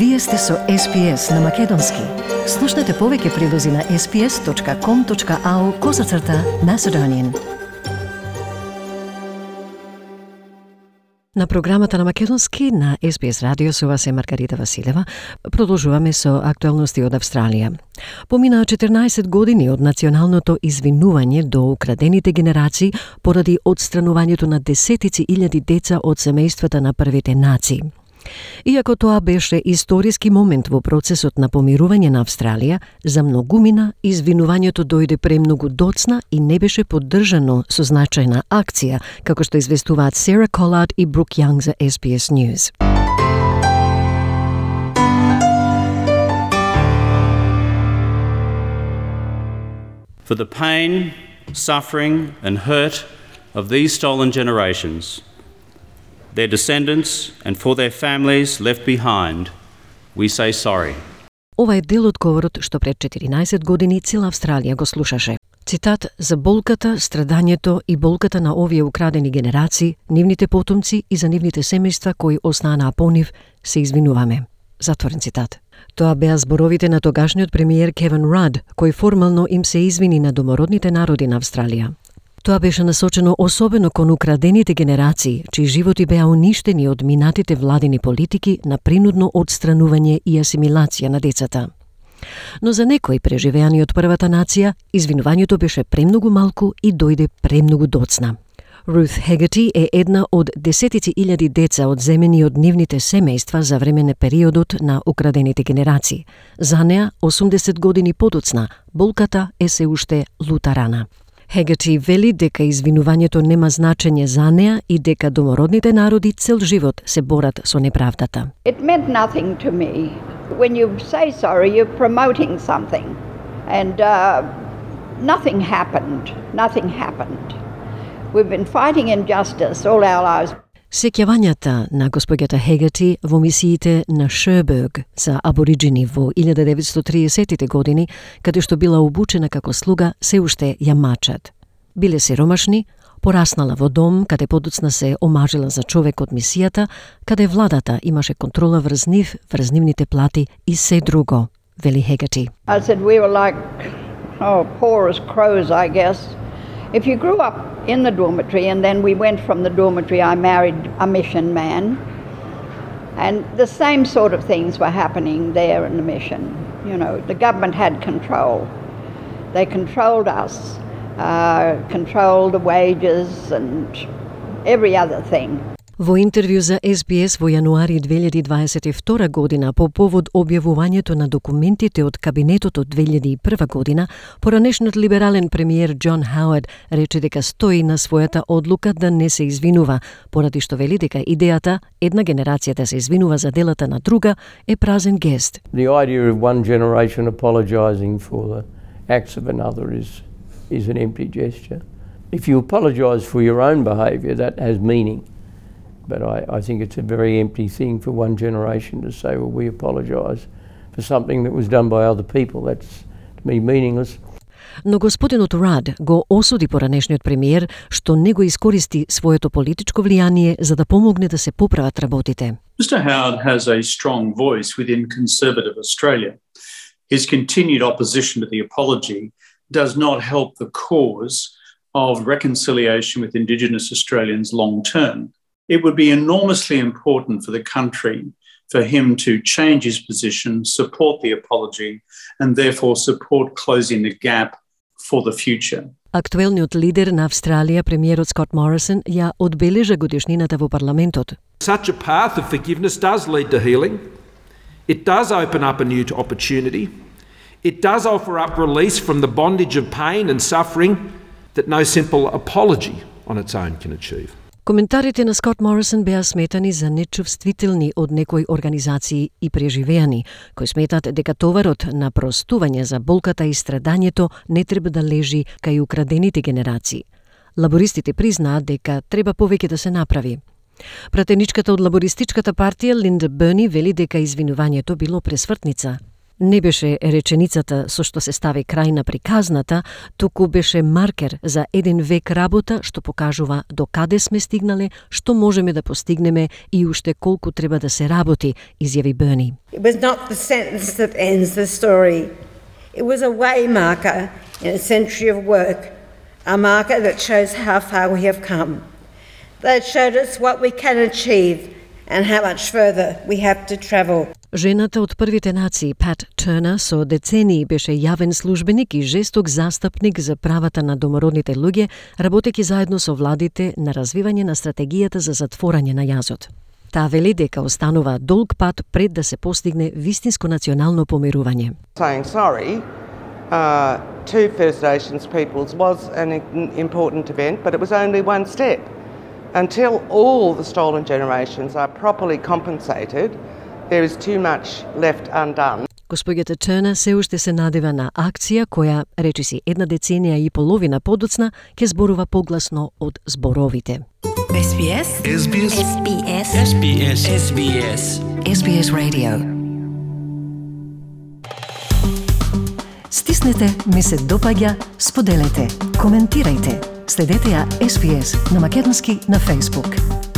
Вие сте со SPS на Македонски. Слушнете повеќе прилози на sps.com.au козацрта Macedonian. На програмата на Македонски на SBS радио со вас е Маргарита Василева. Продолжуваме со актуелности од Австралија. Поминаа 14 години од националното извинување до украдените генерации поради одстранувањето на десетици илјади деца од семејствата на првите нации. Иако тоа беше историски момент во процесот на помирување на Австралија, за многумина извинувањето дојде премногу доцна и не беше поддржано со значајна акција, како што известуваат Сера Колад и Брук Јанг за SBS News. For the pain, suffering, and hurt of these stolen generations, their descendants, and for their families left behind, we say sorry. Ова е дел од говорот што пред 14 години цела Австралија го слушаше. Цитат за болката, страдањето и болката на овие украдени генерации, нивните потомци и за нивните семејства кои останаа по нив, се извинуваме. Затворен цитат. Тоа беа зборовите на тогашниот премиер Кевин Рад, кој формално им се извини на домородните народи на Австралија. Тоа беше насочено особено кон украдените генерации, чии животи беа уништени од минатите владини политики на принудно одстранување и асимилација на децата. Но за некои преживеани од првата нација, извинувањето беше премногу малку и дојде премногу доцна. Рут Хегати е една од десетици илјади деца одземени од нивните семејства за време на периодот на украдените генерации. За неа, 80 години подоцна, болката е се уште лутарана. Хегати вели дека извинувањето нема значење за неа и дека домородните народи цел живот се борат со неправдата. It meant nothing to me. When you say sorry, you're promoting something. And uh, nothing happened. Nothing happened. We've been fighting injustice all our lives. Сеќавањата на господјата Хегати во мисиите на Шерберг за абориджини во 1930-тите години, каде што била обучена како слуга, се уште ја мачат. Биле ромашни, пораснала во дом, каде подоцна се омажила за човек од мисијата, каде владата имаше контрола врз нив, врз нивните плати и се друго, вели Хегати. I said we were like, oh, poor as crows, I guess. If you grew up in the dormitory and then we went from the dormitory, I married a mission man. And the same sort of things were happening there in the mission. You know, the government had control. They controlled us, uh, controlled the wages and every other thing. Во интервју за SBS во јануари 2022 година по повод објавувањето на документите од кабинетот од 2001 година, поранешниот либерален премиер Џон Хауард рече дека стои на својата одлука да не се извинува, поради што вели дека идејата една генерација да се извинува за делата на друга е празен гест. The idea of one generation apologizing for the acts of another is is an empty gesture. If you apologize for your own behavior, that has meaning. But I, I think it's a very empty thing for one generation to say, well, we apologise for something that was done by other people. That's, to me, meaningless. Но господинот Рад го осуди поранешниот премиер што не го искористи своето политичко влијание за да помогне да се поправат работите. Mr Howard has a strong voice within conservative Australia. His continued opposition to the apology does not help the cause of reconciliation with Indigenous Australians long term. it would be enormously important for the country for him to change his position, support the apology, and therefore support closing the gap for the future. Актуелниот лидер на Австралија, премиерот Скот Морисон, ја одбележа годишнината во парламентот. Such a path of forgiveness does lead to healing. It does open up a new opportunity. It does offer up release from the bondage of pain and suffering that no simple apology on its own can achieve. Коментарите на Скот Морисон беа сметани за нечувствителни од некои организации и преживеани, кои сметат дека товарот на простување за болката и страдањето не треба да лежи кај украдените генерации. Лабористите признаат дека треба повеќе да се направи. Пратеничката од лабористичката партија Линда Берни вели дека извинувањето било пресвртница. Не беше реченицата со што се стави крај на приказната, туку беше маркер за еден век работа што покажува до каде сме стигнале, што можеме да постигнеме и уште колку треба да се работи, изјави Берни. It was not the sentence that ends the story. It was a way marker in a century of work, a marker that shows how far we have come. That showed us what we can achieve and how much further we have to travel. Жената од првите нации, Пат Тернер, со децении беше јавен службеник и жесток застапник за правата на домородните луѓе, работејќи заедно со владите на развивање на стратегијата за затворање на јазот. Таа вели дека останува долг пат пред да се постигне вистинско национално помирување. saying sorry uh, to First Nations peoples was an important event, but it was only one step. Until all the stolen generations are properly compensated, there is too much left undone. Господјата Тернер се уште се надева на акција која, речиси една деценија и половина подоцна, ќе зборува погласно од зборовите. SBS SBS SBS SBS SBS SBS Radio Стиснете, ми се допаѓа, споделете, коментирајте. Следете ја SBS на Македонски на Facebook.